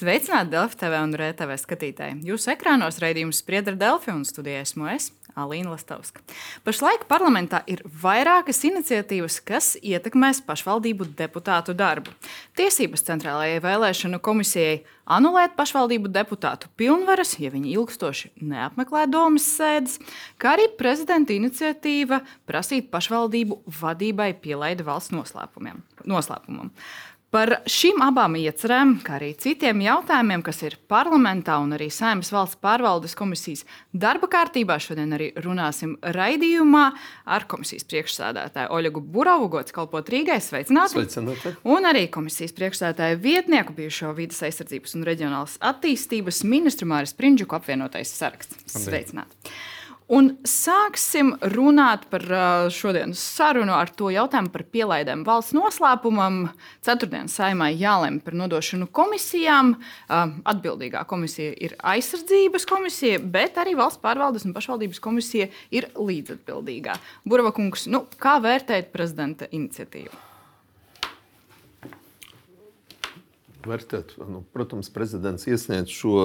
Sveicināti Delfi TV un RTV skatītāji. Jūsu ekrānos raidījums spriedra Delfi un studijā esmu es. Alīna Lastovska. Pašlaik parlamentā ir vairākas iniciatīvas, kas ietekmēs pašvaldību deputātu darbu. Tiesības centrālajai vēlēšanu komisijai anulēt pašvaldību deputātu pilnvaras, ja viņi ilgstoši neapmeklē domas sēdes, kā arī prezidenta iniciatīva prasīt pašvaldību vadībai pielaidi valsts noslēpumam. Par šīm abām iecerēm, kā arī citiem jautājumiem, kas ir parlamentā un arī Saimnes valsts pārvaldes komisijas darba kārtībā, šodien arī runāsim raidījumā ar komisijas priekšsēdētāju Oļegu Buravu, gods kalpot Rīgai. Sveicināti! Sveicināti. Un arī komisijas priekšsēdētāju vietnieku, bijušo vidas aizsardzības un reģionālas attīstības ministru Māris Prindžuku apvienotais saraksts. Sveicināti! Un sāksim runāt par šodienas sarunu ar to jautājumu par pielaidēm valsts noslēpumam. Ceturtdienas saimai jālemj par nodošanu komisijām. Atbildīgā komisija ir aizsardzības komisija, bet arī valsts pārvaldes un pašvaldības komisija ir līdzatbildīgā. Burva kungs, nu, kā vērtējat prezidenta iniciatīvu? Vērtēt, nu, protams, prezidents iesniedz šo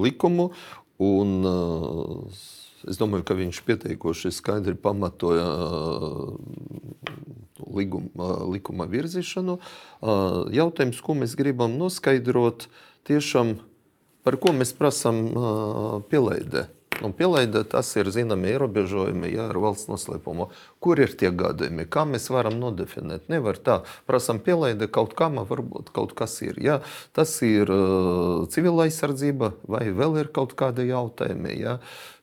likumu un uh, Es domāju, ka viņš pietiekoši skaidri pamatoja liguma, likuma virzīšanu. Jautājums, ko mēs gribam noskaidrot, tiešām par ko mēs prasām pielaidē. Un pielaida tas ir zināmi ierobežojumi jā, ar valsts noslēpumu. Kur ir tie gadījumi? Kā mēs varam nodefinēt? Nevar tā. Prasām pielaida kaut kam, varbūt kaut kas ir. Jā. Tas ir uh, civila aizsardzība vai vēl ir kaut kādi jautājumi. Jā.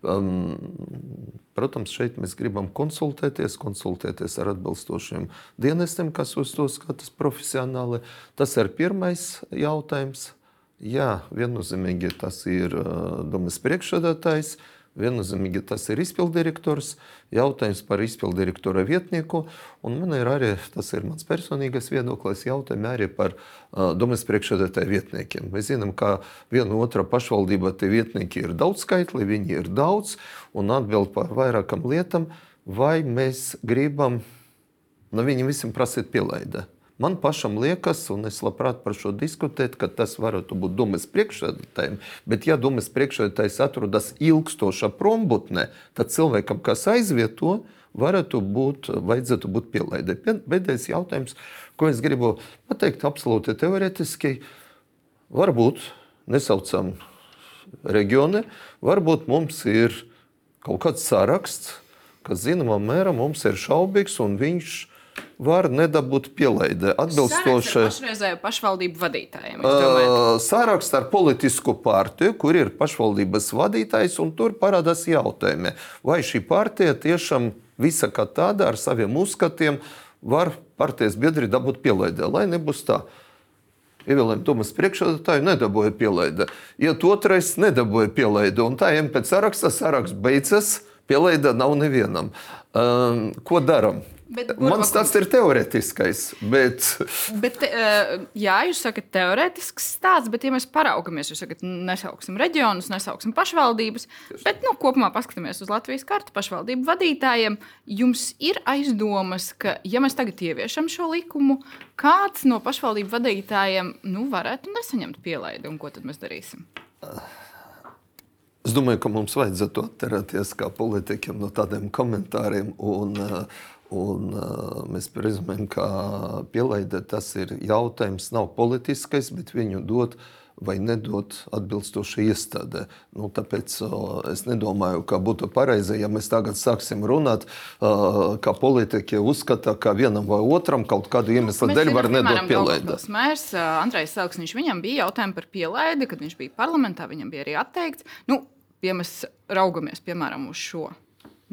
Um, protams, šeit mēs gribam konsultēties, konsultēties ar atbilstošiem dienestiem, kas uz to skatās profesionāli. Tas ir pirmais jautājums. Jā, viennozīmīgi tas ir domas priekšsēdētājs, viennozīmīgi tas ir izpildirektors, jautājums par izpildirektora vietnieku, un man ir arī, tas ir mans personīgais viedoklis, jautājumi arī par domas priekšsēdētāju vietniekiem. Mēs zinām, ka viena otra pašvaldība tie vietnieki ir daudz skaitli, viņi ir daudz, un atbild par vairākam lietam, vai mēs gribam no viņiem visiem prasīt pielaidi. Man pašam liekas, un es labprāt par šo diskutētu, ka tas varētu būt domas priekšsēdētājiem. Bet, ja domas priekšsēdētājs atrodas ilgstošā prombutnē, tad cilvēkam, kas aizvieto, varētu būt, vajadzētu būt pielaidē. Pēdējais jautājums, ko es gribu pateikt, absolūti teorētiski, varbūt nesaucam reģioni, varbūt mums ir kaut kāds saraksts, kas zināmā mērā mums ir šaubīgs un viņš ir var nedabūt pielaidē. Atbilstoši pašreizēju pašvaldību vadītājiem. Sāraksts ar politisku partiju, kur ir pašvaldības vadītājs, un tur parādās jautājumi, vai šī partija tiešām visa kā tāda ar saviem uzskatiem var partijas biedri dabūt pielaidē, lai nebūs tā. Ievēlējām Tomas priekšsēdētāju, nedabūja pielaide. Iet otrais, nedabūja pielaide. Un tā pēc saraksta, saraksts beidzas, pielaide nav nevienam. Um, ko darām? Bet, Mans tāds ir teorētiskais. Bet... bet, eh, jā, jūs sakat, teorētisks stāsts, bet, ja mēs paraugamies, jūs sakat, nesauksim reģionus, nesauksim pašvaldības, bet nu, kopumā paskatāmies uz Latvijas kartu pašvaldību vadītājiem, jums ir aizdomas, ka, ja mēs tagad ieviešam šo likumu, kāds no pašvaldību vadītājiem nu, varētu nesaņemt pielaidi, un ko tad mēs darīsim? Es domāju, ka mums vajadzētu atterēties kā politiķiem no tādiem komentāriem. Un, uh, Un, uh, mēs prezumējam, ka pielaide tas ir jautājums, nav politiskais, bet viņu dot vai nedot atbilstoši iestādē. Nu, tāpēc uh, es nedomāju, ka būtu pareizi, ja mēs tagad sāksim runāt, uh, ka politiķi uzskata, ka vienam vai otram kaut kādu nu, iemeslu dēļ var nedot pielaidi. Mērs Andrejs Selksniņš, viņam bija jautājumi par pielaidi, kad viņš bija parlamentā, viņam bija arī atteikts. Nu, ja mēs raugamies, piemēram, uz šo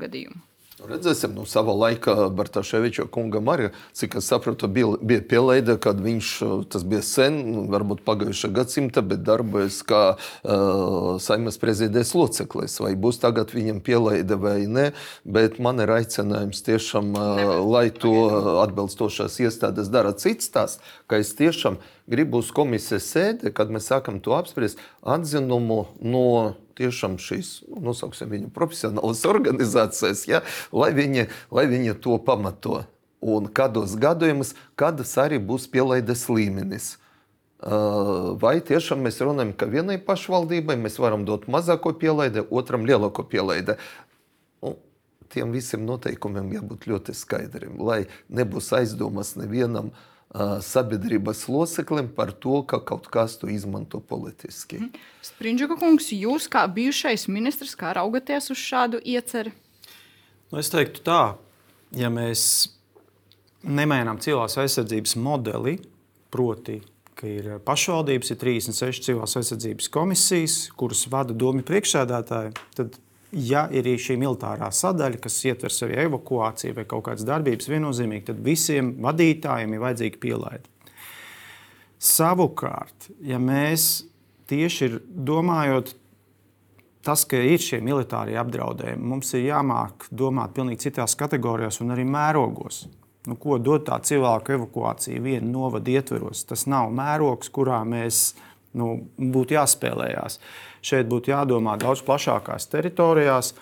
gadījumu. Redzēsim, nu, savā laikā Bartaševiča kungam arī, cik es sapratu, bija, bija pielaide, kad viņš, tas bija sen, varbūt pagājušā gadsimta, bet darbojas kā uh, saimnes prezidijas loceklis. Vai būs tagad viņam pielaide vai nē, bet man ir aicinājums tiešām, uh, lai to atbilstošās iestādes dara cits tās, ka es tiešām gribu uz komisijas sēdi, kad mēs sākam to apspriest, atzinumu no tiešām šīs, nu, nosauksim viņu profesionālas organizācijas, ja, lai, viņi, lai viņi to pamato. Un kādos gadījumos, kādas arī būs pielaides līmenis. Vai tiešām mēs runājam, ka vienai pašvaldībai mēs varam dot mazāko pielaidi, otram lielāko pielaidi? Nu, tiem visiem noteikumiem jābūt ļoti skaidriem, lai nebūs aizdomas nevienam sabiedrības loceklim par to, ka kaut kas to izmanto politiski. Springļuka kungs, jūs kā bijušais ministrs, kā raugaties uz šādu ieceri? Nu, es teiktu tā, ja mēs nemainām cilvēks aizsardzības modeli, proti, ka ir pašvaldības, ir 36 cilvēks aizsardzības komisijas, kuras vada domu priekšsēdētāji, tad, ja ir šī militārā sadaļa, kas ietver sevi evakuāciju vai kaut kādas darbības, viennozīmīgi, tad visiem vadītājiem ir vajadzīga pielaide. Savukārt, ja mēs tieši domājot, tas, ka ir šie militārie apdraudējumi, mums ir jāmāk domāt pilnīgi citās kategorijās un arī mērogos. Nu, ko dod tā cilvēku evakuācija viena novada ietveros? Tas nav mērogs, kurā mēs nu, būtu jāspēlējās. Šeit būtu jādomā daudz plašākās teritorijās.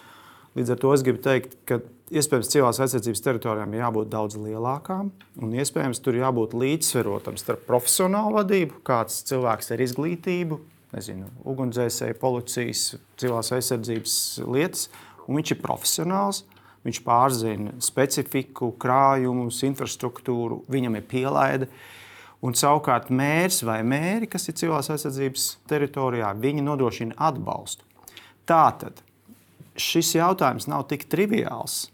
Līdz ar to es gribu teikt, ka iespējams cilvēks aizsardzības teritorijām jābūt daudz lielākām, un iespējams tur jābūt līdzsvarotam starp profesionālu vadību, kāds cilvēks ar izglītību, nezinu, ugunsdzēsēju, policijas, cilvēks aizsardzības lietas, un viņš ir profesionāls. Viņš pārzina specifiku, krājumus, infrastruktūru, viņam ir pielaide. Un savukārt mērs vai mēri, kas ir civilās aizsardzības teritorijā, viņi nodrošina atbalstu. Tātad šis jautājums nav tik triviāls.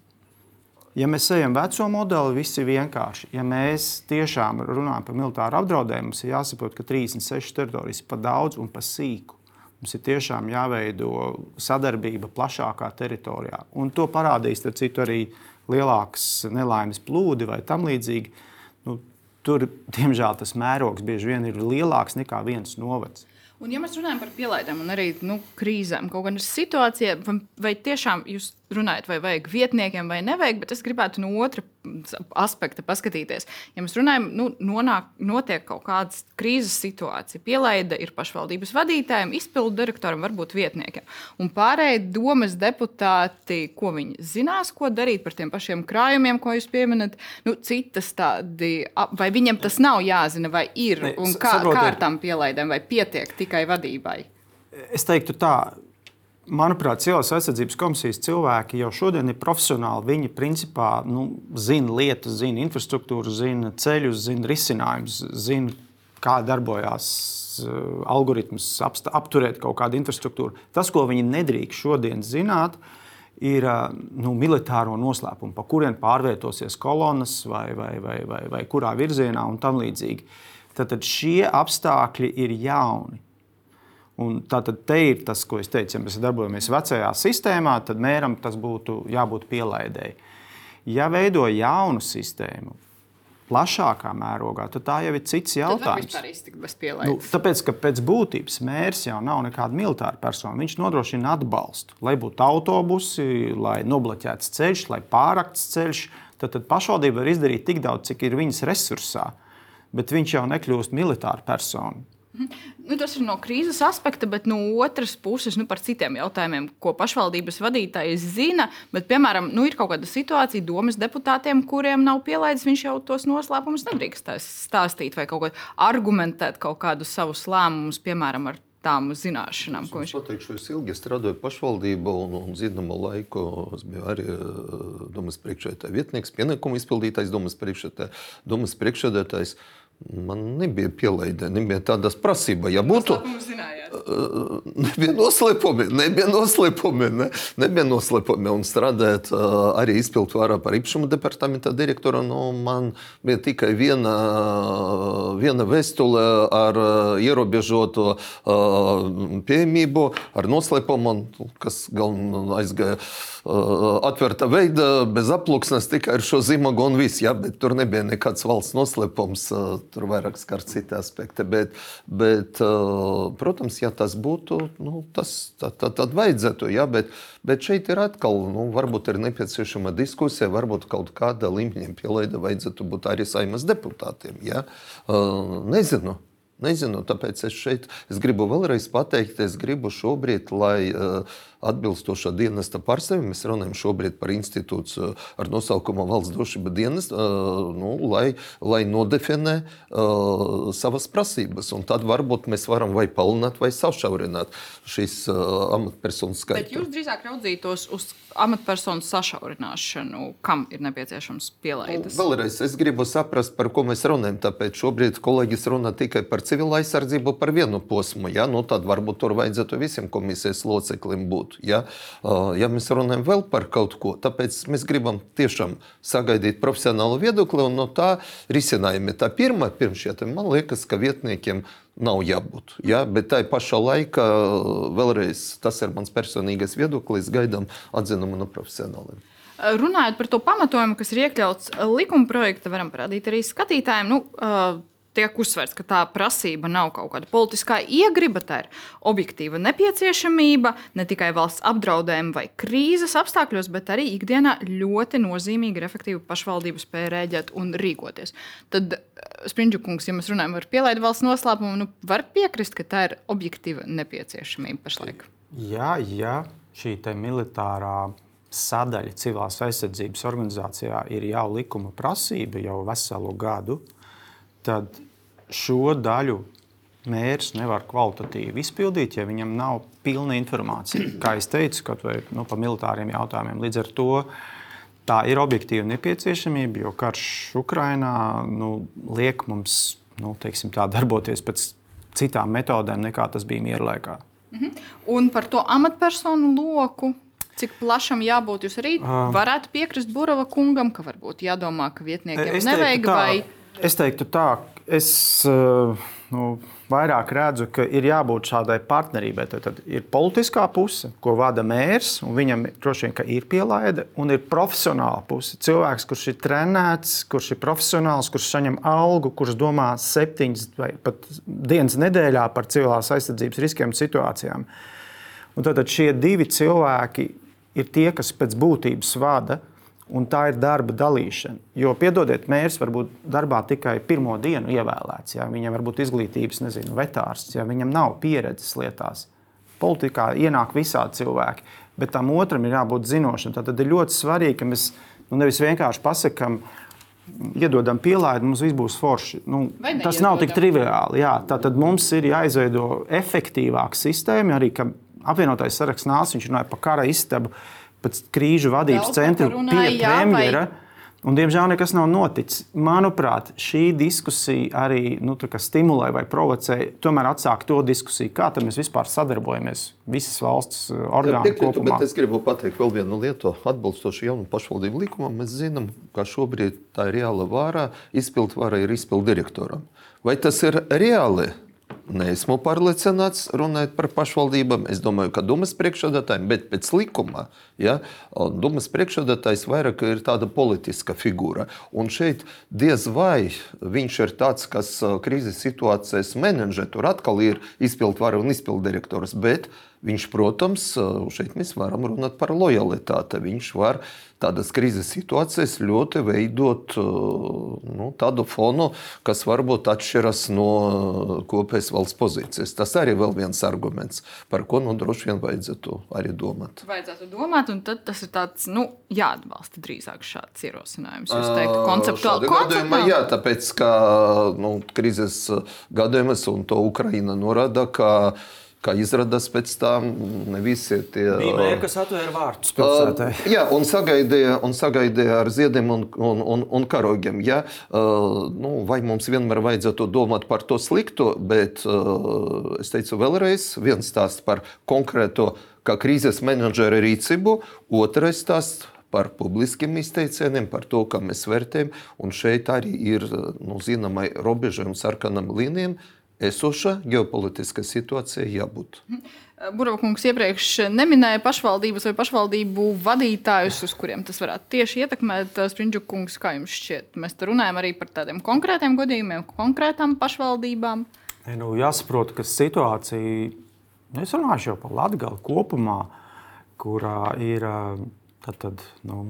Ja mēs ejam veco modeli, viss ir vienkārši. Ja mēs tiešām runājam par militāru apdraudējumu, mums ir jāsaprot, ka 36 teritorijas ir par daudz un par sīku. Mums ir tiešām jāveido sadarbība plašākā teritorijā. Un to parādīs citu, arī lielākas nelaimes plūdi vai tam līdzīgi. Tur, diemžēl, tas mērogs bieži vien ir lielāks nekā viens novads. Un, ja mēs runājam par pielaidēm un arī nu, krīzēm, kaut kādā situācijā, vai tiešām jūs runājat, vai vajag vietniekiem vai nevajag, bet es gribētu no otra aspekta paskatīties. Ja mēs runājam, nu, nonāk, notiek kaut kāda krīzes situācija, pielaide ir pašvaldības vadītājiem, izpildu direktoram, varbūt vietniekiem. Un pārējie domas deputāti, ko viņi zinās, ko darīt par tiem pašiem krājumiem, ko jūs pieminat, nu, citas tādi, vai viņiem tas nav jāzina, vai ir, un kā, kā ar tām pielaidēm, vai pietiek tikai vadībai? Es teiktu tā, Manuprāt, cilvēks aizsardzības komisijas cilvēki jau šodien ir profesionāli. Viņi principā nu, zina lietas, zina infrastruktūru, zina ceļus, zina risinājumus, zina, kā darbojas uh, algoritms, apturēt kaut kādu infrastruktūru. Tas, ko viņi nedrīkst šodien zināt, ir uh, nu, militāro noslēpumu, pa kuriem pārvietosies kolonas vai, vai, vai, vai, vai kurā virzienā un tam līdzīgi. Tad, tad šie apstākļi ir jauni. Un tātad te ir tas, ko es teicu, ja mēs darbojamies vecajā sistēmā, tad mēram tas būtu jābūt pielaidēji. Ja veido jaunu sistēmu, plašākā mērogā, tad tā jau ir cits jautājums. Nu, tāpēc, ka pēc būtības mērs jau nav nekāda militāra persona. Viņš nodrošina atbalstu, lai būtu autobusi, lai nobloķēts ceļš, lai pārakts ceļš. Tad, tad pašvaldība var izdarīt tik daudz, cik ir viņas resursā, bet viņš jau nekļūst militāra persona. Nu, tas ir no krīzes aspekta, bet no otras puses nu, par citiem jautājumiem, ko pašvaldības vadītāji zina. Bet, piemēram, nu, ir kaut kāda situācija domas deputātiem, kuriem nav pielaidis, viņš jau tos noslēpumus nedrīkst stāstīt vai kaut kā argumentēt kaut kādus savus lēmumus, piemēram, ar tām zināšanām, ko viņš ir. Pateikšu, es ilgi strādāju pašvaldībā, un, un zināmu laiku es biju arī uh, domas priekšsēdētāja vietnieks, pienākumu izpildītājs, domas priekšsēdētājs. Man nebija pielaide, nebija tādas prasības. Ja būtu, nebija noslēpumi, nebija noslēpumi, ne, nebija noslēpumi. Un strādājot arī izpildu vārā par īpašumu departamenta direktoru, nu, man bija tikai viena, viena vēstule ar ierobežotu pieejamību, ar noslēpumu, kas galvenais aizgāja atvērta veida, bez aploksnes, tikai ar šo zīmogu un viss. Ja, tur nebija nekāds valsts noslēpums, tur vairāk skar citi aspekti. Bet, bet, protams, ja tas būtu, nu, tas tad, tad, tad vajadzētu. Ja, bet, bet šeit ir atkal, nu, varbūt ir nepieciešama diskusija, varbūt kaut kāda līmeņa pielaida vajadzētu būt arī saimas deputātiem. Ja. Nezinu. Nezinu, tāpēc es šeit es gribu vēlreiz pateikt, es gribu šobrīd, lai uh, atbilstošā dienesta pārstāvja. Mēs runājam šobrīd par institūciju ar nosaukumu Valsts drošība dienas, nu, lai, lai nodefinē uh, savas prasības. Un tad varbūt mēs varam vai palielināt, vai sašaurināt šīs uh, amatpersonu skaitu. Bet jūs drīzāk raudzītos uz amatpersonu sašaurināšanu, kam ir nepieciešams pielaides? Nu, vēlreiz es gribu saprast, par ko mēs runājam. Tāpēc šobrīd kolēģis runā tikai par civilu aizsardzību, par vienu posmu. Ja? Nu, tad varbūt tur vajadzētu visiem komisijas locekļiem būt. Ja? ja mēs runājam vēl par kaut ko, tāpēc mēs gribam tiešām sagaidīt profesionālu viedokli un no tā risinājumi. Tā pirmā, pirms šiem, man liekas, ka vietniekiem nav jābūt. Ja? Bet tā pašā laikā, vēlreiz, tas ir mans personīgais viedoklis, gaidām atzinumu no profesionāliem. Runājot par to pamatojumu, kas ir iekļauts likuma projektā, varam parādīt arī skatītājiem. Nu, tiek uzsvērts, ka tā prasība nav kaut kāda politiskā iegriba, tā ir objektīva nepieciešamība ne tikai valsts apdraudējuma vai krīzes apstākļos, bet arī ikdienā ļoti nozīmīga ir efektīva pašvaldību spēja rēģēt un rīkoties. Tad, Springļukungs, ja mēs runājam par pielaidu valsts noslēpumu, nu, var piekrist, ka tā ir objektīva nepieciešamība pašlaik. Jā, jā šī militārā sadaļa civilās aizsardzības organizācijā ir jau likuma prasība jau veselu gadu, tad šo daļu mērķis nevar kvalitatīvi izpildīt, ja viņam nav pilna informācija. Kā jau teicu, kaut vai nu, par militāriem jautājumiem. Līdz ar to tā ir objektīva nepieciešamība, jo karš Ukrajinā nu, liek mums nu, teiksim, tā, darboties pēc citām metodēm, nekā tas bija miera laikā. Mhm. Un par to amatpersonu loku. Cik plašam jābūt? Jūs arī uh, varētu piekrist Burava kungam, ka varbūt jādomā, ka vietniekiem nevajag. Vai... Es teiktu tā, es uh, nu, vairāk redzu, ka ir jābūt šādai partnerībai. Tad, tad ir politiskā puse, ko vada mērs, un viņam droši vien ir pielaide, un ir profesionāla puse. Cilvēks, kurš ir trenēts, kurš ir profesionāls, kurš saņem algu, kurš domā septiņas vai pat dienas nedēļā par civilās aizsardzības riskiem un situācijām. Un tad šie divi cilvēki ir tie, kas pēc būtības vada Un tā ir darba dalīšana. Jo, piedodiet, mērs var būt darbā tikai pirmo dienu ievēlēts. Ja? Viņam var būt izglītības, nezinu, vetārsts, ja viņam nav pieredzes lietās. Politikā ienāk visādi cilvēki, bet tam otram ir jābūt zinošam. Tad ir ļoti svarīgi, ka mēs nu, nevis vienkārši pasakām, iedodam pielaidu, mums viss būs forši. Nu, tas nav tik triviāli. Jā. Tad mums ir jāizveido efektīvāka sistēma, arī apvienotais saraksts nāca, viņš runāja par kara istabu pēc krīžu vadības centra pie premjera. Vai... Un, diemžēl nekas nav noticis. Manuprāt, šī diskusija arī nu, stimulē vai provocē, tomēr atsākt to diskusiju, kā mēs vispār sadarbojamies visas valsts uh, orgānu kopumā. Es gribu pateikt vēl vienu lietu. Atbilstoši jaunu pašvaldību likumam, mēs zinām, ka šobrīd tā ir reāla vara, izpildu vara ir izpildu direktoram. Vai tas ir reāli? Neesmu pārliecināts, runājot par pašvaldībām. Es domāju, ka Dumas priekšsēdētājiem, bet pēc likuma, ja, Dumas priekšsēdētājs vairāk ir tāda politiska figūra. Un šeit diez vai viņš ir tāds, kas krīzes situācijas menedžē. Tur atkal ir izpildvara un izpilddirektors. Bet viņš, protams, šeit mēs varam runāt par lojalitāti. Viņš var tādas krīzes situācijas ļoti veidot nu, tādu fonu, kas varbūt atšķiras no kopējas valsts pozīcijas. Tas arī ir viens arguments, par ko nu, droši vien vajadzētu arī domāt. Vajadzētu domāt, un tas ir tāds, nu, jāatbalsta drīzāk šāds ierosinājums. Jūs teiktu, konceptuāli. konceptuāli? Jā, tāpēc, ka nu, krīzes gadījumus un to Ukraina norāda, ka Kā izrādās, pēc tam ne visi tie bija mēri, kas atvēra vārtus pilsētai. Uh, jā, un sagaidīja, un sagaidīja ar ziediem un, un, un, un karogiem. Ja? Uh, nu, vai mums vienmēr vajadzētu domāt par to slikto, bet uh, es teicu vēlreiz, viens stāsts par konkrēto kā krīzes menedžera rīcību, otrais stāsts par publiskiem izteicieniem, par to, kā mēs vērtējam. Un šeit arī ir nu, zināmai robežai un sarkanam līnijam esoša ģeopolitiskā situācija jābūt. Burbuļkungs iepriekš neminēja pašvaldības vai pašvaldību vadītājus, uz kuriem tas varētu tieši ietekmēt. Springļukungs, kā jums šķiet, mēs runājam arī par tādiem konkrētiem gadījumiem, konkrētām pašvaldībām. Nu, jāsaprot, ka situācija, nu, es runāšu jau par Latviju kopumā, kurā ir tad, tad, nu,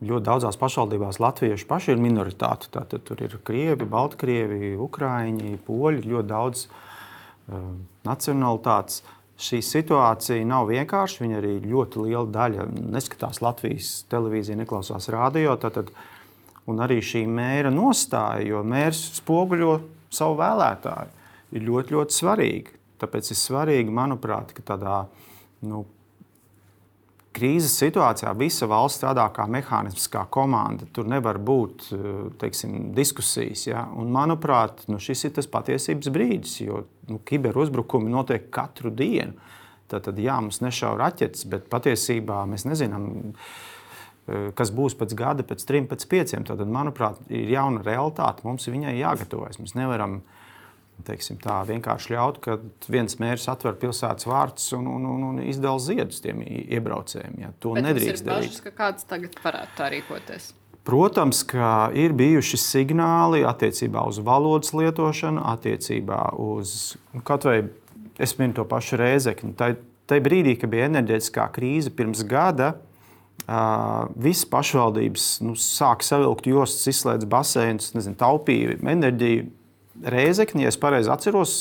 ļoti daudzās pašvaldībās latvieši paši ir minoritāte. Tātad tur ir krievi, baltkrievi, ukrāņi, poļi, ļoti daudz uh, nacionalitātes. šī situācija nav vienkārša. Viņa arī ļoti liela daļa neskatās Latvijas televīziju, neklausās radio. Tātad, un arī šī mēra nostāja, jo mērs spoguļo savu vēlētāju, ir ļoti, ļoti svarīga. Tāpēc ir svarīgi, manuprāt, ka tādā nu, krīzes situācijā visa valsts strādā kā mehānisms, kā komanda. Tur nevar būt teiksim, diskusijas. Ja? Un, manuprāt, nu, šis ir tas patiesības brīdis, jo nu, kiberuzbrukumi notiek katru dienu. Tad, tad jā, mums nešauja raķetes, bet patiesībā mēs nezinām, kas būs pēc gada, pēc trim, pēc pieciem. Tad, manuprāt, ir jauna realitāte. Mums viņai jāgatavojas. Mēs nevaram uh, teiksim, tā, vienkārši ļaut, ka viens mērs atver pilsētas vārtus un, un, un, un izdala ziedus tiem iebraucējiem. Ja. To Bet nedrīkst darīt. Bažas, kāds tagad varētu tā rīkoties? Protams, ka ir bijuši signāli attiecībā uz valodas lietošanu, attiecībā uz nu, kaut vai es minu to pašu rēzekni. Tajā brīdī, kad bija enerģētiskā krīze pirms gada, uh, visas pašvaldības nu, sāka savilkt jostas, izslēdz baseinus, taupīja enerģiju Rēzekņi, ja es pareizi atceros,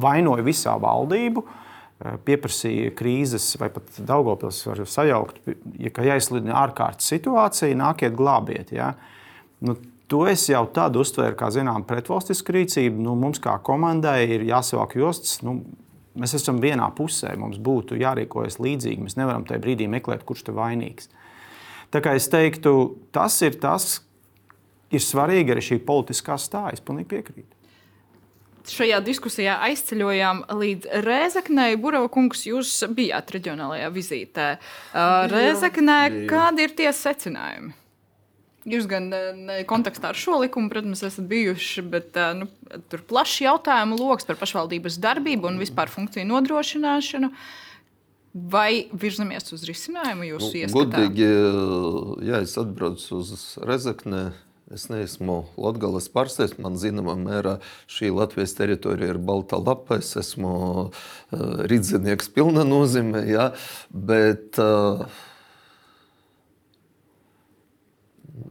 vainoja visā valdību. Pieprasīja krīzes, vai pat Daugopils var sajaukt, ja jāizsludina ārkārtas situācija, nākiet glābiet. Ja? Nu, to es jau tādu uztvēru kā zinām pretvalstisku rīcību. Nu, mums kā komandai ir jāsavāk jostas. Nu, mēs esam vienā pusē, mums būtu jārīkojas līdzīgi. Mēs nevaram tajā brīdī meklēt, kurš ir vainīgs. Tā kā es teiktu, tas ir tas, ir svarīga arī šī politiskā stāja. Es pilnīgi piekrītu. Šajā diskusijā aizceļojām līdz Rēzaknei. Burbuļs kungs, jūs bijāt reģionālajā vizītē. Rēzaknē, kādi ir tie secinājumi? Jūs gan ne kontekstā ar šo likumu, protams, esat bijuši, bet nu, tur ir plašs jautājumu lokus par pašvaldības darbību un vispār funkciju nodrošināšanu. Vai virzamies uz risinājumu jūsu nu, ieskatā? Godīgi, ja es atbraucu uz Rezekni, Es neesmu Latvijas pārstāvis. Man zināmā mērā šī Latvijas teritorija ir balta lapa. Es esmu uh, rīznieks pilna nozīmē. Ja? Bet, uh,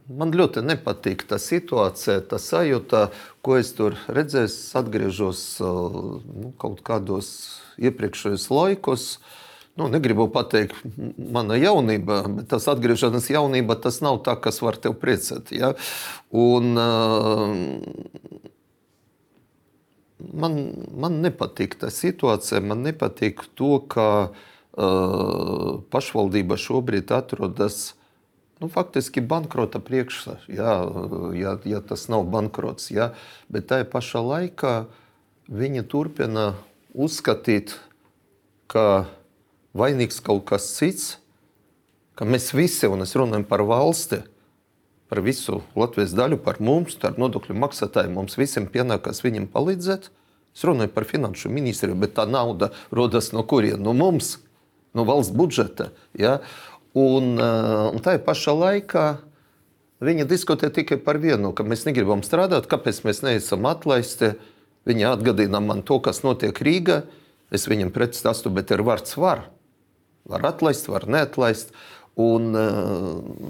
Man ļoti nepatīk tā situācija, tā sajūta, ko es tur redzēju. Es atgriežos uh, nu, kaut kādos iepriekšējos laikos. Uh, nu, negribu pateikt, mana jaunība, bet tas atgriešanās jaunība, tas nav tā, kas var tevi priecāt. Ja? Un, uh, man, man nepatīk tā situācija, man nepatīk to, ka uh, pašvaldība šobrīd atrodas. Nu, faktiski bankrota priekšā, ja, ja, ja tas nav bankrots. Ja, bet tajā pašā laikā viņi turpina uzskatīt, ka vainīgs kaut kas cits, ka mēs visi, un es runāju par valsti, par visu Latvijas daļu, par mums, ar nodokļu maksātājiem, mums visiem pienākas viņiem palīdzēt. Es runāju par finanšu ministriju, bet tā nauda rodas no kurienes? No mums, no valsts budžeta. Ja? Un, eh, un tā ir pašā laikā. Viņi diskutē tikai par vienu, ka mēs negribam strādāt, kāpēc mēs neesam atlaisti. Viņi atgādina man to, kas notiek Rīgā. Es viņam pretstāstu, bet ir vārds var. Var atlaist, var neatlaist. Un, eh,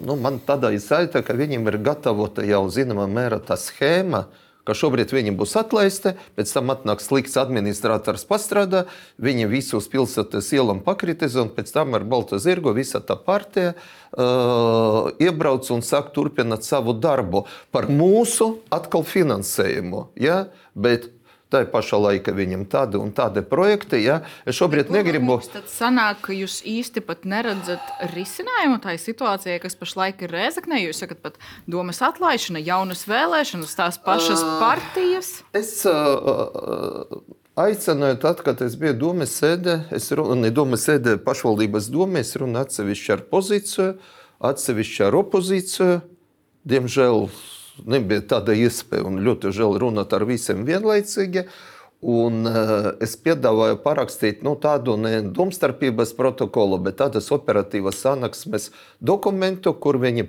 nu, man tādā izsaka, ka viņiem ir gatavota jau zināmā mērā tā schēma, ka šobrīd viņi būs atlaisti, pēc tam atnāks slikts administrators pastrādā, viņi visu uz pilsētas ielām pakritizē, un pēc tam ar balto zirgu visa tā partija uh, iebrauc un sāk turpināt savu darbu par mūsu atkal finansējumu. Ja? Bet Tā ir pašā laika viņam tāda un tāda projekta. Ja? Es šobrīd Bet, negribu. Tad sanāk, ka jūs īsti pat neredzat risinājumu tai situācijai, kas pašlaik ir Rēzaknē. Jūs sakat, pat domas atlaišana, jaunas vēlēšanas, tās pašas uh, partijas. Es uh, aicināju, tad, kad es biju domas sēdē, es runāju, domas sēdē pašvaldības domē, es runāju atsevišķi ar pozīciju, atsevišķi ar opozīciju. Diemžēl nebija tāda iespēja, un ļoti žēl runāt ar visiem vienlaicīgi. Un, uh, es piedāvāju parakstīt nu, tādu ne domstarpības protokolu, bet tādas operatīvas sanāksmes dokumentu, kur viņi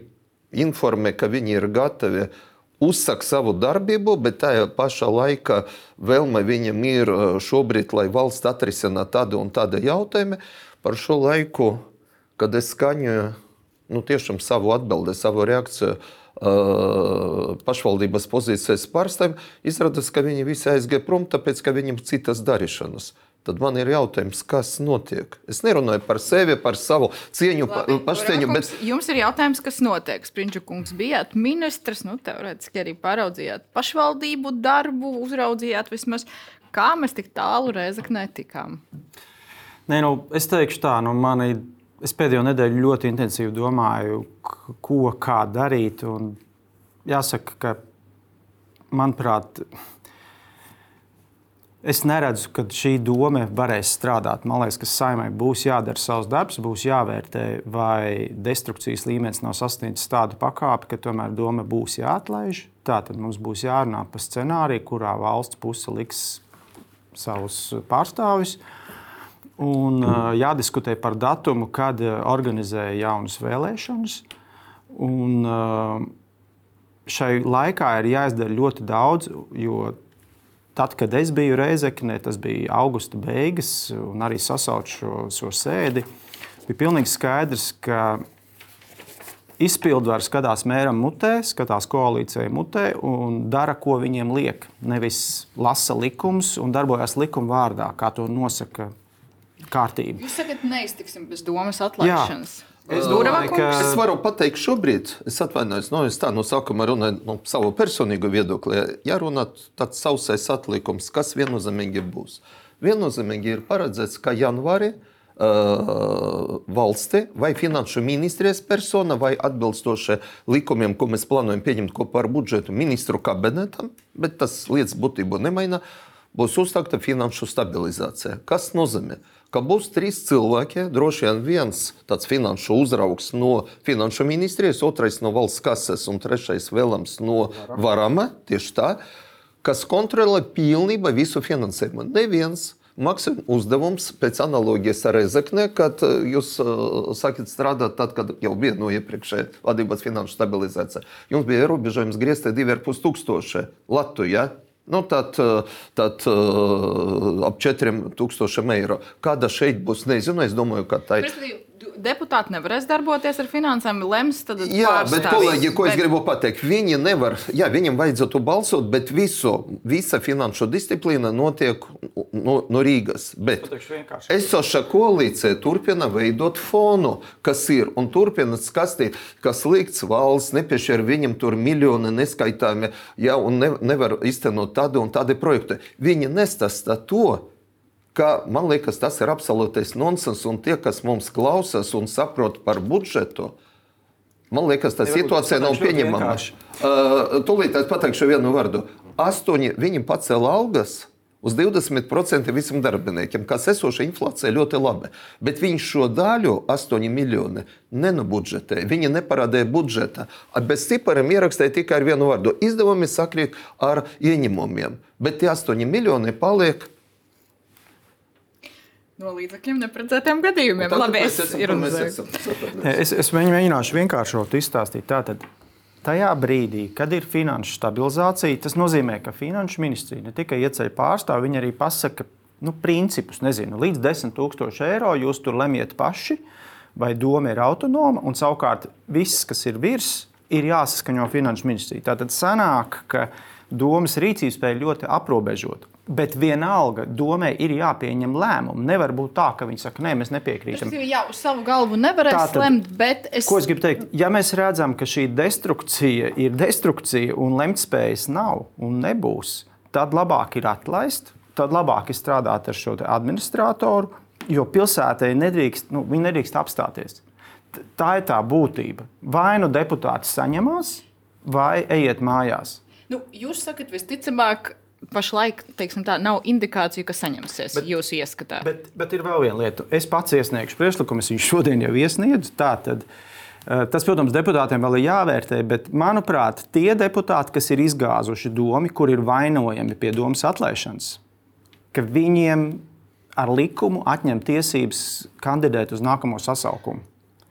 informē, ka viņi ir gatavi uzsākt savu darbību, bet tajā pašā laikā vēlme viņam ir eh, šobrīd, lai valsts atrisinātu tādu un tādu jautājumu. Par šo laiku, kad es skaņoju nu, savu atbildi, savu reakciju, pašvaldības pozīcijas pārstāvji, izrādās, ka viņi visi aizgāja prom, tāpēc ka viņiem citas darīšanas. tad man ir jautājums, kas notiek. Es nerunāju par sevi, par savu cieņu, Labi, pašcieņu. Bet... Jums ir jautājums, kas notiek. Sprinča kungs bijāt ministrs, nu, teorētiski arī pāraudzījāt pašvaldību darbu, uzraudzījāt vismaz. Kā mēs tik tālu reizeknē tikām? Nē, nu, es teikšu tā, nu, mani, es pēdējo nedēļu ļoti intensīvi domāju, ko, kā darīt. Jāsaka, ka manuprāt, Es neredzu, ka šī doma varēs strādāt. Man liekas, ka saimai būs jādara savs darbs, būs jāvērtē, vai destrukcijas līmenis nav sasniedzis tādu pakāpi, ka tomēr doma būs jāatlaiž. Tātad mums būs jārunā par scenāriju, kurā valsts puse liks savus pārstāvjus. Un jādiskutē par datumu, kad organizēja jaunas vēlēšanas. Un, šai laikā ir jāizdara ļoti daudz, jo Tad, kad es biju Reizekne, tas bija augusta beigas, un arī sasaucu šo, šo sēdi, bija pilnīgi skaidrs, ka izpildvaras skatās mēram mutē, skatās koalīcijai mutē un dara, ko viņiem liek. Nevis lasa likums un darbojas likuma vārdā, kā to nosaka kārtība. Jūs sakat, neiztiksim bez domas atlaišanas. Jā. Es domāju, ka es varu pateikt šobrīd, es atvainojos, no, es tā no sākuma runāju no savu personīgo viedokli. Ja runā tāds sausais atlikums, kas viennozīmīgi būs? Viennozīmīgi ir paredzēts, ka janvārī uh, valsti vai finanšu ministrijas persona vai atbilstoši likumiem, ko mēs plānojam pieņemt kopā ar budžetu ministru kabinetam, bet tas lietas būtību nemaina, būs uzsākta finanšu stabilizācija. Kas nozīmē? ka būs trīs cilvēki. Droši vien viens tāds finanšu uzraugs no finanšu ministrijas, otrais no valsts kases un trešais vēlams no varama. Tieši tā, kas kontrolē pilnībā visu finansējumu. Neviens. Maksājuma uzdevums pēc analoģijas ar Rezekne, kad uh, jūs uh, sākat strādāt, tad, kad jau bija no iepriekšējā vadības finanšu stabilizācija. Jums bija ierobežojums griezt 2,5 tūkstoši Latvijā. Nu, tad tad uh, ap 4000 eiro. Kāda šeit būs? Nezinu, es domāju, ka tā ir deputāti nevarēs darboties ar finansēm, lems tad Jā, bet kolēģi, ko bet... es gribu pateikt, viņi nevar, jā, viņiem vajadzētu balsot, bet visu, visa finanšu disciplīna notiek no, no Rīgas. Bet esoša koalīcija turpina veidot fonu, kas ir, un turpina skastīt, kas likts valsts, nepiešķir viņam tur miljoni neskaitāmi, jā, un ne, nevar iztenot tādu un tādu projektu. Viņi nestāsta to, ka man liekas, tas ir absolūtais nonsens. Un tie, kas mums klausās un saprot par budžetu, man liekas, tā situācija nav pieņemama. Uh, tūlīt es pateikšu vienu vārdu. Astoņi viņi pacēla algas. Uz 20% visiem darbiniekiem, kas esoša inflācija ļoti labi. Bet viņš šo daļu, 8 miljoni, nenobudžetē. Viņi neparādīja budžeta. Bez cipariem ierakstīja tikai ar vienu vārdu. Izdevumi sakrīt ar ieņēmumiem. Bet tie 8 miljoni paliek no līdzekļiem neparedzētiem gadījumiem. Tā, Labi, es, es, es, es mēģināšu vienkāršot izstāstīt. Tātad, tajā brīdī, kad ir finanšu stabilizācija, tas nozīmē, ka finanšu ministrija ne tikai ieceļ pārstāvi, viņi arī pasaka nu, principus. Nezinu, līdz 10 000 eiro jūs tur lemjiet paši, vai doma ir autonoma, un savukārt viss, kas ir virs, ir jāsaskaņo finanšu ministrija. Tātad sanāk, ka domas rīcības spēja ļoti aprobežota. Bet vienalga domē ir jāpieņem lēmumi. Nevar būt tā, ka viņi saka, nē, mēs nepiekrītam. Tas jau uz savu galvu nevarēs Tātad, lemt, bet es. Ko es gribu teikt? Ja mēs redzam, ka šī destrukcija ir destrukcija un lemtspējas nav un nebūs, tad labāk ir atlaist, tad labāk ir strādāt ar šo administratoru, jo pilsētai nedrīkst, nu, nedrīkst apstāties. Tā ir tā būtība. Vai nu deputāti saņemās, vai ejiet mājās. Nu, jūs sakat, visticamāk, pašlaik tā, nav indikāciju, ka saņemsies bet, jūsu ieskatā. Bet, bet ir vēl viena lieta. Es pats iesniegšu priekšlikumu, es viņu šodien jau iesniedzu. Tātad, eh, Tas, protams, deputātiem vēl ir jāvērtē, bet, manuprāt, tie deputāti, kas ir izgāzuši domu, kur ir vainojami pie domas atlaišanas, ka viņiem ar likumu atņem tiesības kandidēt uz nākamo sasaukumu.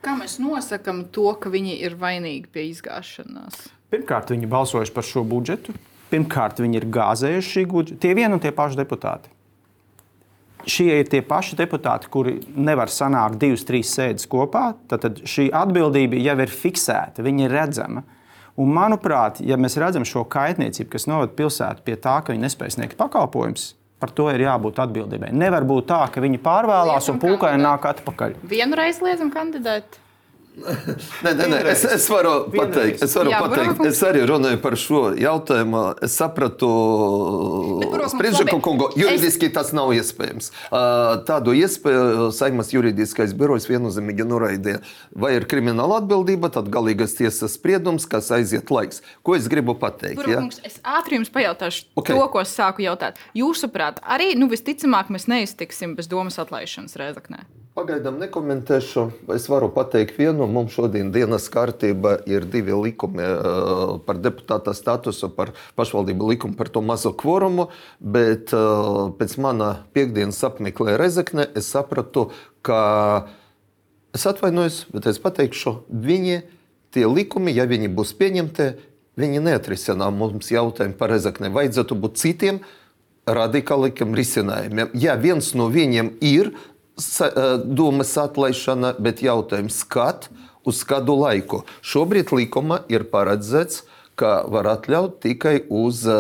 Kā mēs nosakām to, ka viņi ir vainīgi pie izgāšanās? Pirmkārt, viņi balsojuši par šo budžetu. Pirmkārt, viņi ir gāzējuši šī gudra. Tie vien un tie paši deputāti. Šie ir tie paši deputāti, kuri nevar sanākt divas, trīs sēdes kopā. Tad šī atbildība jau ir fiksēta, viņa ir redzama. Un, manuprāt, ja mēs redzam šo kaitniecību, kas novada pilsētu pie tā, ka viņi nespēj sniegt pakalpojumus, Par to ir jābūt atbildībai. Nevar būt tā, ka viņi pārvēlās Liekam un pūkaini nāk atpakaļ. Vienu reizi liedzam kandidēt. Nē, nē, nē, es, es varu Vienreiz. pateikt, es, varu Jā, pateikt, Burbuļkungs. es arī runāju par šo jautājumu. Es sapratu, labi. kungu, juridiski tas nav iespējams. Tādu iespēju Saimas juridiskais birojs viennozīmīgi noraidīja. Vai ir krimināla atbildība, tad galīgais tiesas spriedums, kas aiziet laiks. Ko es gribu pateikt? Ja? Burbuļkungs, es ātri jums pajautāšu Ok. okay. to, ko es sāku jautāt. Jūsuprāt, arī nu, visticamāk mēs neiztiksim bez domas atlaišanas Reizeknē. Pagaidām nekomentēšu. Es varu pateikt vienu. Mums šodien dienas kārtība ir divi likumi eh, par deputāta statusu, par pašvaldību likumu par to mazo kvorumu. Bet eh, pēc mana piekdienas apmeklējuma Rezekne es sapratu, ka es atvainojos, bet es pateikšu, viņi tie likumi, ja viņi būs pieņemti, viņi neatrisinās mums jautājumu par Rezekne. Vajadzētu būt citiem radikālākiem risinājumiem. Ja viens no viņiem ir domas atlaišana, bet jautājums, kad uz kādu laiku. Šobrīd likuma ir paredzēts, ka var atļaut tikai uz, eh,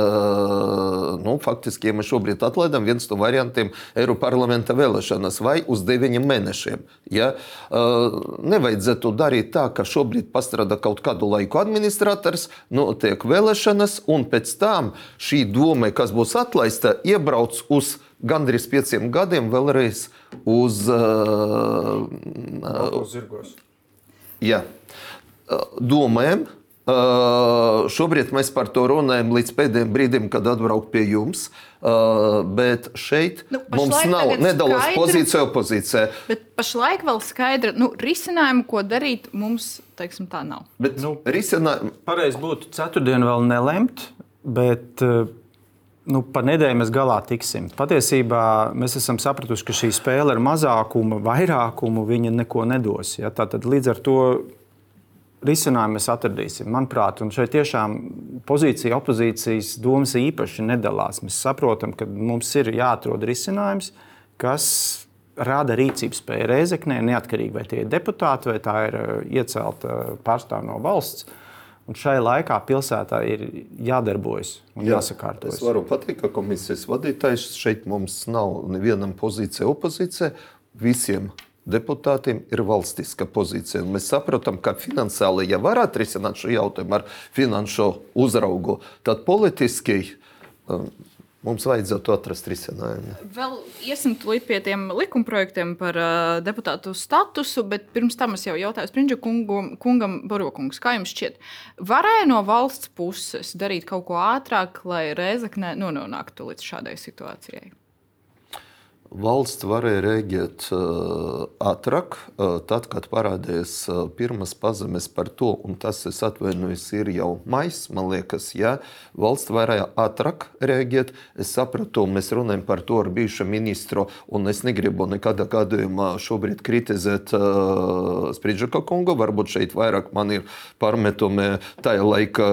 nu, faktiski, ja mēs šobrīd atlaidām, viens no variantiem Eiropas parlamenta vēlēšanas vai uz deviņiem mēnešiem. Ja? Eh, Nevajadzētu darīt tā, ka šobrīd pastrādā kaut kādu laiku administrators, notiek vēlēšanas, un pēc tam šī doma, kas būs atlaista, iebrauc uz gandrīz pieciem gadiem vēlreiz uz uh, Zirgos. jā, uh, domēm. Uh, šobrīd mēs par to runājam līdz pēdējiem brīdim, kad atbraukt pie jums. Uh, bet šeit Nu, mums nav nedalās skaidra- pozīcija opozīcijā. Bet pašlaik vēl skaidra nu, risinājumu, ko darīt, mums teiksim, tā nav. Bet Nu. risinājumi Pareizi būtu ceturtdienu vēl nelemt, bet eh, nu, par nedēļu mēs galā tiksim. Patiesībā mēs esam sapratuši, ka šī spēle ar mazākumu, vairākumu viņa neko nedos. Ja? Tātad līdz ar to risinājumu mēs atradīsim. Manuprāt, un šeit tiešām pozīcija, opozīcijas domas īpaši nedalās. Mēs saprotam, ka mums ir jāatrod risinājums, kas rada rīcības spēju reizeknē, neatkarīgi vai tie ir deputāti, vai tā ir eh, iecelta pārstāvja no valsts. Un šai laikā pilsētā ir jādarbojas un Jā, jāsakārtojas. Es varu pateikt, ka komisijas vadītājs šeit mums nav nevienam pozīcija opozīcija. Visiem deputātiem ir valstiska pozīcija. Un mēs saprotam, ka finansiāli, ja var atrisināt šo jautājumu ar finanšu uzraugu, tad politiski um, mums vajadzētu atrast risinājumu. Vēl iesim pie tiem likumprojektiem par uh, deputātu statusu, bet pirms tam es jau jautāju Springļa kungam, kungam Barokungs, kā jums šķiet, varēja no valsts puses darīt kaut ko ātrāk, lai Reizekne nu, nonāktu līdz šādai situācijai? Valsts varēja rēģēt ātrāk, tad, kad parādījās pirmās pazemes par to, un tas, es atvainojos, ir jau maijs, man liekas, ja valsts varēja ātrāk rēģēt. Es sapratu, mēs runājam par to ar bijušo ministru, un es negribu nekādā gadījumā šobrīd kritizēt uh, Sprīdžaka kungu. Varbūt šeit vairāk man ir pārmetumi tajā laika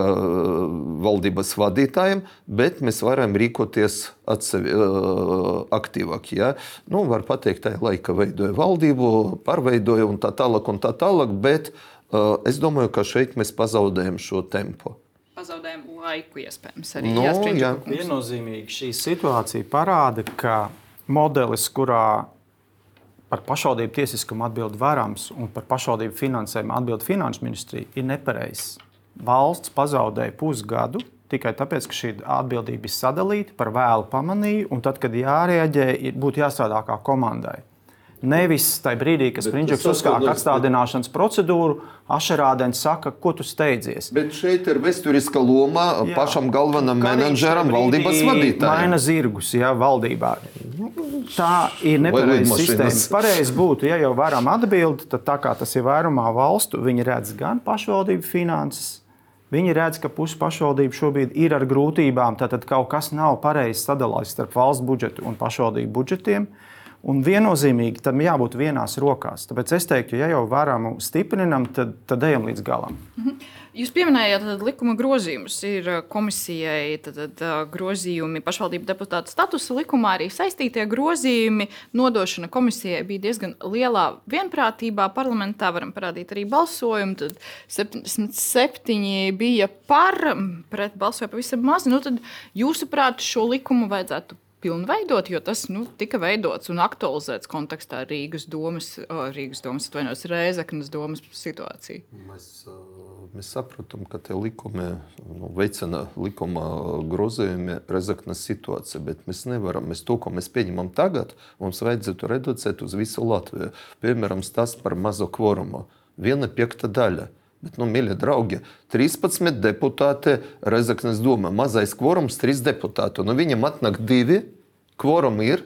valdības vadītājiem, bet mēs varam rīkoties atsevi, uh, aktīvāk. Ja? Nu, var teikt, tajā laikā veidoja valdību, pārveidoja un tā tālāk, un tā tālāk, bet uh, es domāju, ka šeit mēs pazaudējam šo tempu. Pazaudējām laiku, iespējams, arī Nu, jā, Springļa jā. Viennozīmīgi šī situācija parāda, ka modelis, kurā par pašvaldību tiesiskumu atbild varams un par pašvaldību finansējumu atbild finanšu ministrija, ir nepareizs. Valsts pazaudēja pusgadu tikai tāpēc, ka šī atbildība ir sadalīta, par vēlu pamanīja, un tad, kad jārēģē, būtu jāstrādā kā komandai. Nevis tajā brīdī, kad tas uzsāk atstādināšanas procedūru, Ašerādens saka, ko tu steidzies. Bet šeit ir vēsturiska loma Jā. pašam galvenam menedžeram, valdības vadītājam. Maina zirgus, ja valdībā. Tā ir nepareiza sistēma. Pareizi būtu, ja jau varam atbildēt, tad tā kā tas ir vairumā valstu, viņi redz gan pašvaldību finanses. Viņi redz, ka pusi pašvaldību šobrīd ir ar grūtībām, tad kaut kas nav pareizi sadalīts starp valsts budžetu un pašvaldību budžetiem. Un viennozīmīgi tam jābūt vienās rokās. Tāpēc es teiktu, ja jau varam stiprinam, tad, tad ejam līdz galam. Jūs pieminējāt tad, likuma grozījumus. Ir uh, komisijai tad, tad, uh, grozījumi pašvaldību deputātu statusa likumā, arī saistītie grozījumi. Nodošana komisijai bija diezgan lielā vienprātībā. Parlamentā varam parādīt arī balsojumu. Tad 77 bija par, pret balsoja pavisam maz. Nu, tad, jūsuprāt, šo likumu vajadzētu pilnveidot, jo tas nu, tika veidots un aktualizēts kontekstā ar Rīgas domas, o, Rīgas domas atvainojos, Rēzeknas domas situāciju. Mēs, mēs saprotam, ka tie likumi nu, veicina likuma grozījumi Rezeknas situāciju, bet mēs nevaram, mēs to, ko mēs pieņemam tagad, mums vajadzētu reducēt uz visu Latviju. Piemēram, tas par mazo kvorumu. Viena piekta daļa. Bet, nu, mīļie draugi, 13 deputāti Rezeknas domā, mazais kvorums, 3 deputāti. Nu, viņam atnāk divi, kvorumi ir,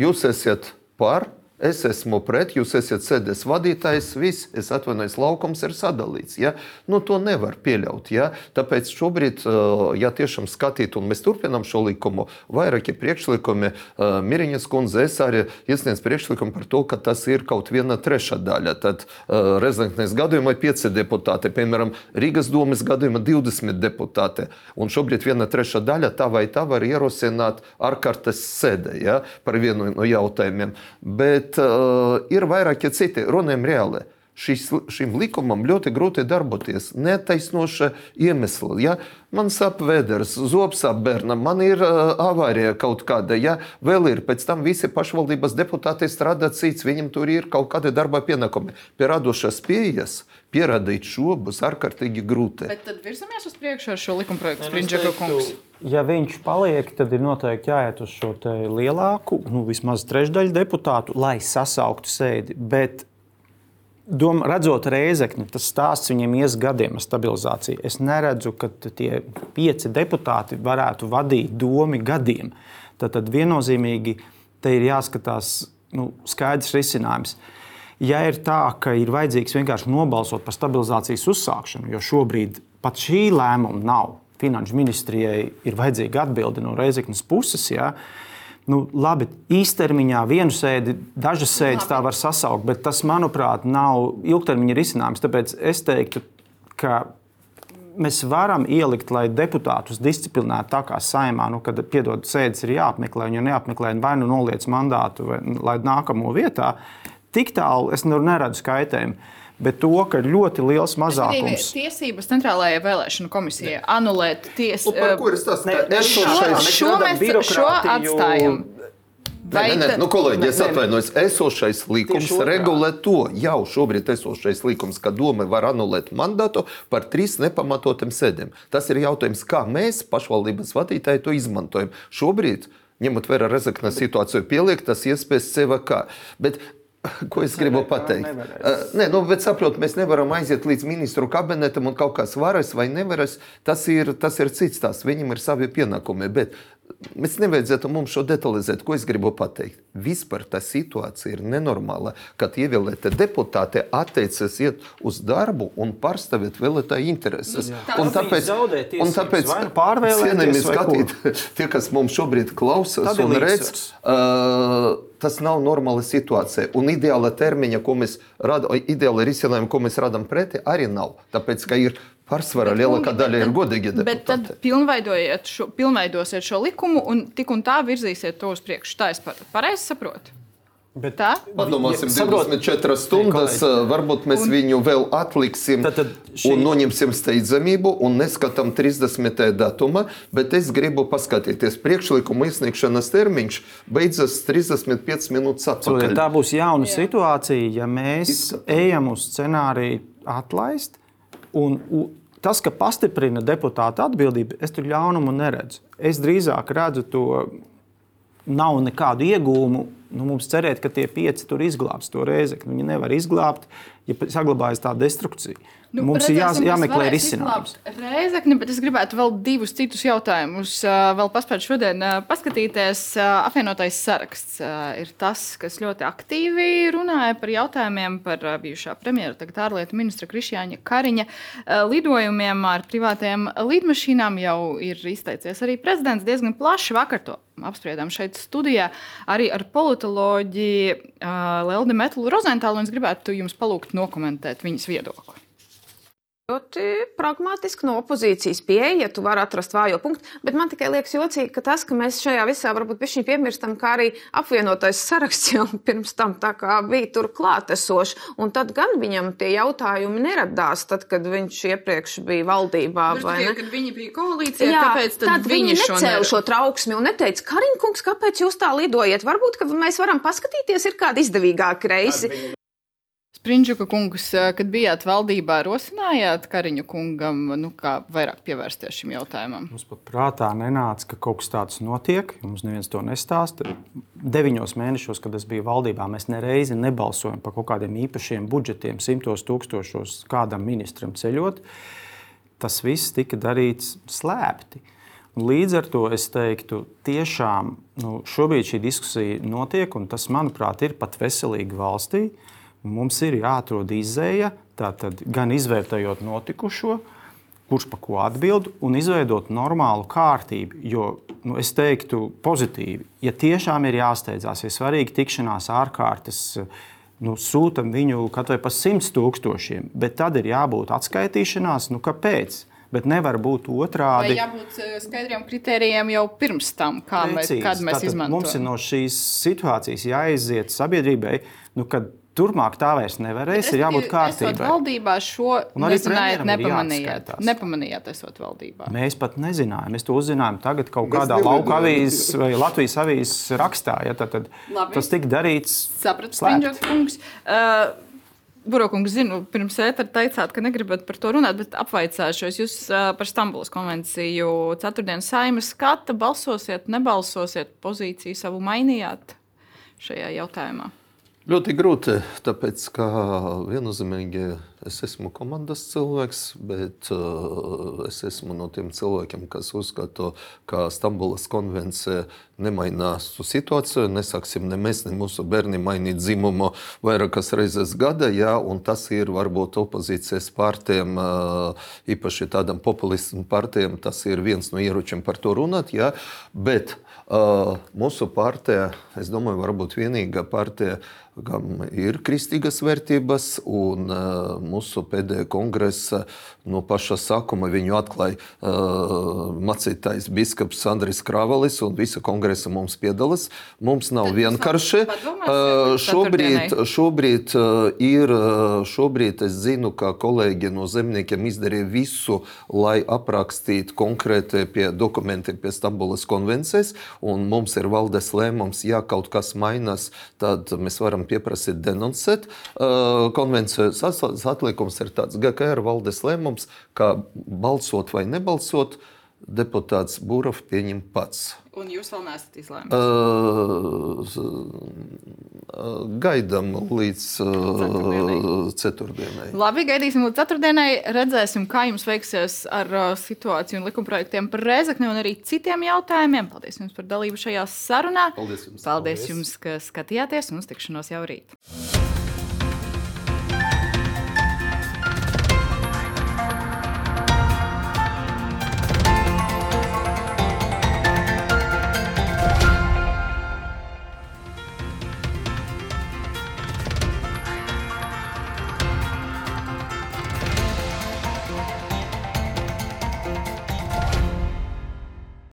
jūs esat par, Es esmu pret, jūs esat sēdes vadītājs, viss, es atvainojos, laukums ir sadalīts. Ja? Nu, to nevar pieļaut. Ja? Tāpēc šobrīd, ja tiešām skatīt, un mēs turpinām šo likumu, vairāki priekšlikumi, Miriņas kundze, es arī iesniedzu priekšlikumu par to, ka tas ir kaut viena trešā daļa. Tad rezidentnes gadījumā 5 deputāti, piemēram, Rīgas domas gadījumā 20 deputāti. Un šobrīd viena trešā daļa tā vai tā var ierosināt ārkārtas sēdē ja? par vienu no jautājumiem. Bet bet ir vaira kiciti, runājam reāli. Šis, šim likumam ļoti grūti darboties. Netaisnoša iemesla. Ja? Man sāp vēders, zobs sāp bērnam, man ir uh, avārija kaut kāda. Ja? Vēl ir, pēc tam visi pašvaldības deputāti strādā cits, viņam tur ir kaut kādi darba pienākumi. Pie radošās pieejas pierādīt šo būs ārkārtīgi grūti. Bet tad virzamies uz priekšu ar šo likumprojektu, Sprinģeka kungs. Ja viņš paliek, tad ir noteikti jāiet uz šo lielāku, nu, vismaz trešdaļu deputātu, lai sasauktu sēdi. Bet, dom, redzot reizekni, tas stāsts viņiem ies gadiem ar stabilizāciju. Es neredzu, ka tie pieci deputāti varētu vadīt domu gadiem. Tad, tad viennozīmīgi te ir jāskatās nu, skaidrs risinājums. Ja ir tā, ka ir vajadzīgs vienkārši nobalsot par stabilizācijas uzsākšanu, jo šobrīd pat šī lēmuma nav, finanšu ministrijai ir vajadzīga atbilde no Reizeknas puses. Ja? Nu, labi, īstermiņā vienu sēdi, dažas sēdes tā var sasaukt, bet tas, manuprāt, nav ilgtermiņa risinājums. Tāpēc es teiktu, ka mēs varam ielikt, lai deputātus disciplinētu tā kā saimā, nu, kad piedod sēdes ir jāapmeklē, un ja neapmeklē, vai nu noliec mandātu, vai lai nākamo vietā. Tik tālu es neredzu kaitējumu bet to, ka ir ļoti liels mazākums. Tiesības centrālajai vēlēšanu komisijai anulēt tiesu. Par ko ir tas? Šo, šo mēs šo atstājam. Nē, nē, nē, nu, kolēģi, es atvainojos. Esošais likums regulē to, jau šobrīd esošais likums, ka doma var anulēt mandātu par trīs nepamatotiem sēdēm. Tas ir jautājums, kā mēs, pašvaldības vadītāji, to izmantojam. Šobrīd, ņemot vērā rezeknas situāciju, pieliek tas iespējas CVK. Bet Ko es gribu pateikt? Uh, nē, nu, bet saprotu, mēs nevaram aiziet līdz ministru kabinetam un kaut kas varas vai nevaras. Tas ir, tas ir cits tās. Viņam ir savi pienākumi. Bet Mēs nevajadzētu mums šo detalizēt, ko es gribu pateikt. Vispār tā situācija ir nenormāla, kad ievēlēti deputāti atteicas iet uz darbu un pārstāvēt vēlētāju intereses. Jā. Un tāpēc, un tāpēc pārvēlēties skatīt, tie, kas mums šobrīd klausās un redz, uh, tas nav normāla situācija. Un ideāla termiņa, ko mēs radām, ideāla risinājuma, ko mēs radām pretī, arī nav. Tāpēc, ka ir Pārsvarā lielākā daļa ir godīgi deputāti. Bet tad pilnveidosiet šo, pilnveidosiet šo likumu un tik un tā virzīsiet to uz priekšu. Tā es pareizi saprotu. Bet tā Padomāsim, ja, 24 stundas. Kolēģi. Varbūt mēs un, viņu vēl atliksim tad, tad šī... un noņemsim steidzamību un neskatām 30. datuma. Bet es gribu paskatīties, priekšlikuma iesniegšanas termiņš beidzas 35 minūtes atpakaļ. Tā būs jauna Jā. situācija, ja mēs Izskatām. ejam uz scenāriju atlaist Un, un tas, ka pastiprina deputāta atbildību, es tur ļaunumu neredzu. Es drīzāk redzu to, nav nekādu iegūmu. Nu, mums cerēt, ka tie pieci tur izglābs to reizi. Viņi nevar izglābt, ja saglabājas tā destrukcija. Nu, Mums redzēsim, ir jā, jāmeklē risinājums. Reizekni, bet es gribētu vēl divus citus jautājumus vēl paspēt šodien paskatīties. Apvienotais saraksts ir tas, kas ļoti aktīvi runāja par jautājumiem par bijušā premjera, tagad ārlietu ministra Krišjāņa Kariņa lidojumiem ar privātajām lidmašīnām. Jau ir izteicies arī prezidents diezgan plaši vakar to apspriedām šeit studijā arī ar politoloģi Leldi Metlu Rozentālu. Es gribētu jums palūgt nokomentēt viņas viedokli. Ļoti pragmatiski no opozīcijas pieeja, ja tu vari atrast vājo punktu. Bet man tikai liekas jocīgi, ka tas, ka mēs šajā visā varbūt pišķiņ piemirstam, kā arī apvienotais saraksts jau pirms tam tā kā bija tur klātesošs. Un tad gan viņam tie jautājumi neradās, tad, kad viņš iepriekš bija valdībā. vai ne? Kad viņi bija koalīcijā, Jā, kāpēc tad, tad viņi viņi šo necēla nevar- šo trauksmi un neteica, Kariņkungs, kāpēc jūs tā lidojat? Varbūt, ka mēs varam paskatīties, ir kādi izdevīgāki reisi. Sprindžuka kungs, eh, kad bijāt valdībā, rosinājāt Kariņu kungam, nu, vairāk pievērsties šim jautājumam? Mums pat prātā nenāca, ka kaut kas tāds notiek. Mums neviens to nestāsta. Deviņos mēnešos, kad es biju valdībā, mēs nereizi nebalsojam par kaut kādiem īpašiem budžetiem, simtos tūkstošos kādam ministram ceļot. Tas viss tika darīts slēpti. Līdz ar to es teiktu, tiešām nu, šobrīd šī diskusija notiek, un tas, manuprāt, ir pat veselīgi valstī. Mums ir jāatrod izēja, tātad gan izvērtējot notikušo, kurš par ko atbild, un izveidot normālu kārtību. Jo nu, es teiktu, pozitīvi, ja tiešām ir jāsteidzās, ir svarīgi tikšanās ārkārtas. Nu, sūtam viņu kaut vai pa simts tūkstošiem, bet tad ir jābūt atskaitīšanās. Nu, kāpēc? Bet nevar būt Vai otrādi. jābūt eh, skaidriem kritērijiem jau pirms tam, kā mēs, Precīzi. kad mēs izmantojam? Mums ir no šīs situācijas jāiziet sabiedrībai, nu, kad turpmāk tā vairs nevarēs, ir jābūt Esot kārtībai. valdībā šo nezinājāt, nepamanījāt. Nepamanījāt, esot valdībā. Mēs pat nezinājām. Mēs to uzzinājām tagad kaut Mēs kādā lauka avīzes vai Latvijas avīzes rakstā. Ja, tad, tad Labi. tas tika darīts. Sapratu, slēpti. Springļoks kungs. Uh, Burokungs, zinu, pirms ētera teicāt, ka negribat par to runāt, bet apvaicāšu. Jūs uh, par Stambulas konvenciju ceturtdienas saimas skata balsosiet, nebalsosiet, pozīciju savu mainījāt šajā jautājumā. Ļoti grūti, tāpēc ka viennozīmīgi es esmu komandas cilvēks, bet uh, es esmu no tiem cilvēkiem, kas uzskata, ka Stambulas konvencija nemainās situāciju. Nesāksim ne mēs, ne mūsu bērni mainīt dzimumu vairākas reizes gada, jā, un tas ir varbūt opozīcijas partijām, uh, īpaši tādam populismu partijām, tas ir viens no ieročiem par to runāt, jā, bet uh, mūsu partija, es domāju, varbūt vienīgā partija, kam ir kristīgas vērtības, un uh, mūsu pēdējā kongresa no paša sākuma viņu atklāja uh, mācītājs biskups Andris Kravalis, un visa kongresa mums piedalās. Mums nav Tad vienkārši. Uh, šobrīd, šobrīd uh, ir, šobrīd es zinu, ka kolēģi no zemniekiem izdarīja visu, lai aprakstītu konkrēti pie dokumentiem pie Stambulas konvencijas, un mums ir valdes lēmums, ja kaut kas mainās, tad mēs varam pieprasīt denoncēt. Uh, Konvencijas as- atlikums ir tāds GKR valdes lēmums, kā balsot vai nebalsot, deputāts Būrov pieņem pats. Un jūs vēl neesat izlēmuši. Uh, gaidām līdz Ceturtdienai. uh, ceturtdienai. Labi, gaidīsim līdz ceturtdienai. Redzēsim, kā jums veiksies ar uh, situāciju un likumprojektiem par Rēzakni un arī citiem jautājumiem. Paldies jums par dalību šajā sarunā. Paldies jums. Paldies jums, ka skatījāties un uz tikšanos jau rīt.